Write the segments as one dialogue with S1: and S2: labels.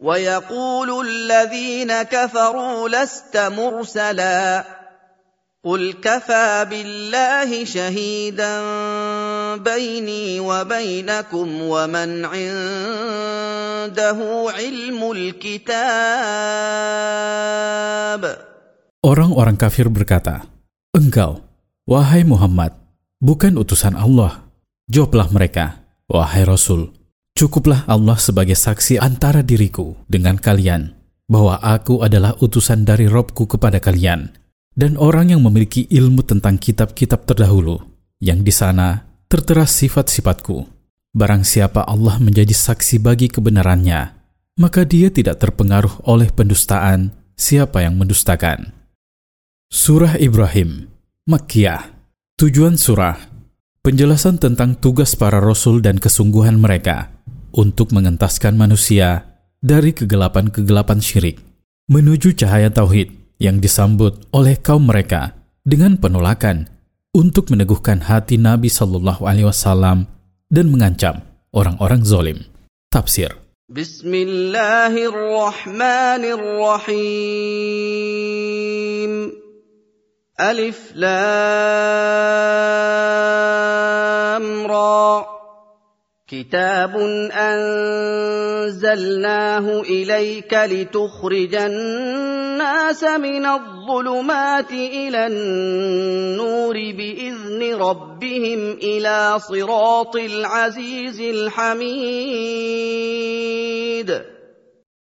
S1: ويقول الذين كفروا لست مرسلا قل كفى بالله شهيدا بيني وبينكم ومن عنده علم الكتاب
S2: Orang-orang kafir berkata, Engkau, wahai Muhammad, bukan utusan Allah. Jawablah mereka, wahai Rasul, cukuplah Allah sebagai saksi antara diriku dengan kalian, bahwa aku adalah utusan dari Robku kepada kalian, dan orang yang memiliki ilmu tentang kitab-kitab terdahulu, yang di sana tertera sifat-sifatku. Barang siapa Allah menjadi saksi bagi kebenarannya, maka dia tidak terpengaruh oleh pendustaan siapa yang mendustakan. Surah Ibrahim, Makkiyah. Tujuan surah, penjelasan tentang tugas para rasul dan kesungguhan mereka untuk mengentaskan manusia dari kegelapan-kegelapan syirik menuju cahaya tauhid yang disambut oleh kaum mereka dengan penolakan untuk meneguhkan hati Nabi Shallallahu Alaihi Wasallam dan mengancam orang-orang zolim. Tafsir.
S1: Bismillahirrahmanirrahim. Alif Lam Ra. كتاب أنزلناه إليك لتخرج الناس من الظلمات إلى النور بإذن ربهم إلى صراط العزيز الحميد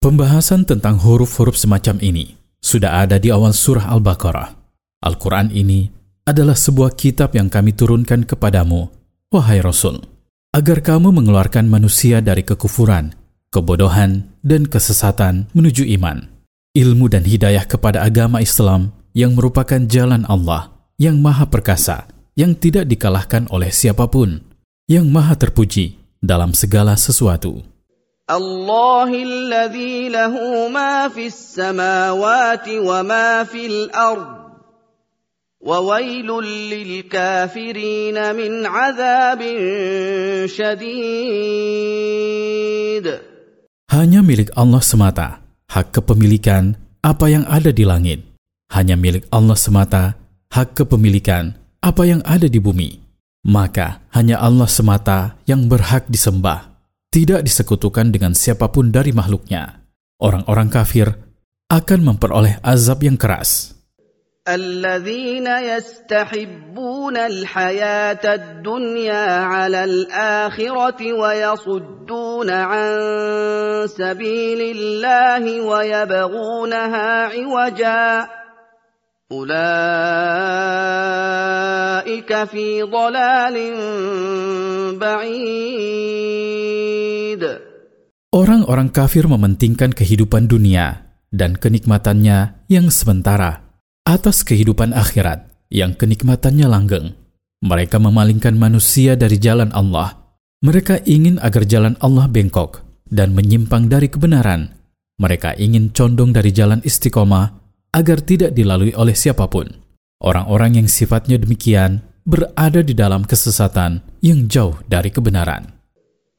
S2: Pembahasan tentang huruf-huruf semacam ini sudah ada di awal surah Al-Baqarah. Al-Quran ini adalah sebuah kitab yang kami turunkan kepadamu, wahai Rasul, agar kamu mengeluarkan manusia dari kekufuran, kebodohan, dan kesesatan menuju iman, ilmu dan hidayah kepada agama Islam yang merupakan jalan Allah yang maha perkasa, yang tidak dikalahkan oleh siapapun, yang maha terpuji dalam segala sesuatu.
S1: الله الذي له ما في السماوات وما في الأرض وويل للكافرين من عذاب شديد
S2: Hanya milik Allah semata hak kepemilikan apa yang ada di langit. Hanya milik Allah semata hak kepemilikan apa yang ada di bumi. Maka hanya Allah semata yang berhak disembah, tidak disekutukan dengan siapapun dari makhluknya. Orang-orang kafir akan memperoleh azab yang keras.
S1: الذين يستحبون الحياة الدنيا على الآخرة ويصدون عن سبيل الله ويبغونها عوجا. أولئك في ضلال بعيد.
S2: Orang-orang kafir mementingkan kehidupan dunia dan kenikmatannya yang sementara. Atas kehidupan akhirat yang kenikmatannya langgeng. Mereka memalingkan manusia dari jalan Allah. Mereka ingin agar jalan Allah bengkok dan menyimpang dari kebenaran. Mereka ingin condong dari jalan istiqomah agar tidak dilalui oleh siapa pun. Orang-orang yang sifatnya demikian berada di dalam kesesatan yang jauh dari kebenaran.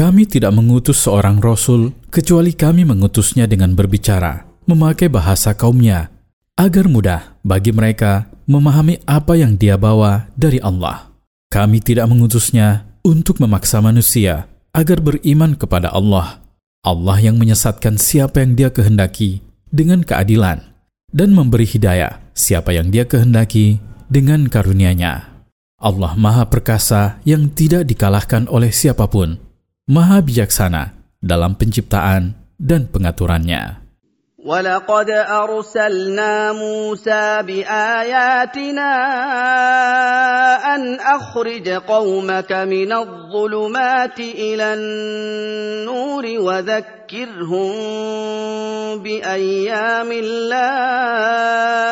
S2: Kami tidak mengutus seorang rasul kecuali kami mengutusnya dengan berbicara, memakai bahasa kaumnya, agar mudah bagi mereka memahami apa yang dia bawa dari Allah. Kami tidak mengutusnya untuk memaksa manusia agar beriman kepada Allah. Allah yang menyesatkan siapa yang dia kehendaki dengan keadilan dan memberi hidayah siapa yang dia kehendaki dengan karunia-Nya. Allah Maha Perkasa yang tidak dikalahkan oleh siapa pun Maha bijaksana dalam penciptaan dan pengaturannya.
S1: ولقد ارسلنا موسى باياتنا ان اخرج قومك من الظلمات الى النور وذكرهم بايام الله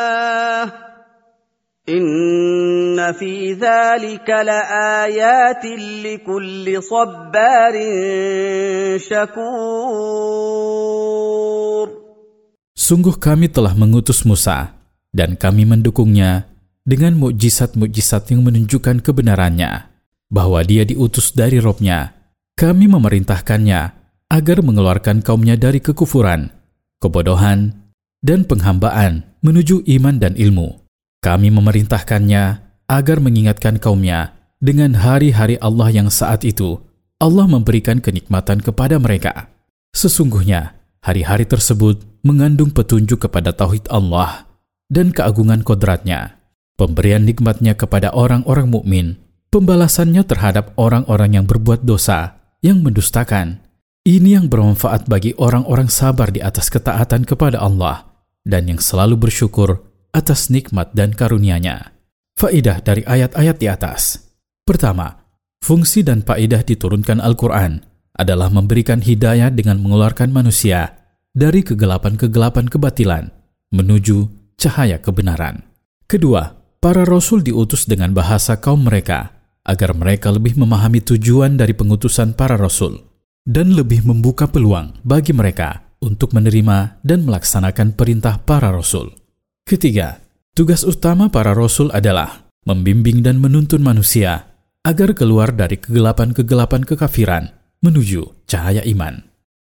S1: ان في ذلك لايات لكل صبار شكور
S2: Sungguh kami telah mengutus Musa, dan kami mendukungnya dengan mukjizat-mukjizat yang menunjukkan kebenarannya, bahwa dia diutus dari robnya. Kami memerintahkannya agar mengeluarkan kaumnya dari kekufuran, kebodohan, dan penghambaan menuju iman dan ilmu. Kami memerintahkannya agar mengingatkan kaumnya dengan hari-hari Allah yang saat itu Allah memberikan kenikmatan kepada mereka. Sesungguhnya, hari-hari tersebut mengandung petunjuk kepada tauhid Allah dan keagungan kodratnya, pemberian nikmatnya kepada orang-orang mukmin, pembalasannya terhadap orang-orang yang berbuat dosa, yang mendustakan. Ini yang bermanfaat bagi orang-orang sabar di atas ketaatan kepada Allah dan yang selalu bersyukur atas nikmat dan karunia-Nya. Faidah dari ayat-ayat di atas. Pertama, fungsi dan faidah diturunkan Al-Quran adalah memberikan hidayah dengan mengeluarkan manusia dari kegelapan-kegelapan kebatilan menuju cahaya kebenaran. Kedua, para rasul diutus dengan bahasa kaum mereka agar mereka lebih memahami tujuan dari pengutusan para rasul dan lebih membuka peluang bagi mereka untuk menerima dan melaksanakan perintah para rasul. Ketiga, tugas utama para rasul adalah membimbing dan menuntun manusia agar keluar dari kegelapan-kegelapan kekafiran menuju cahaya iman.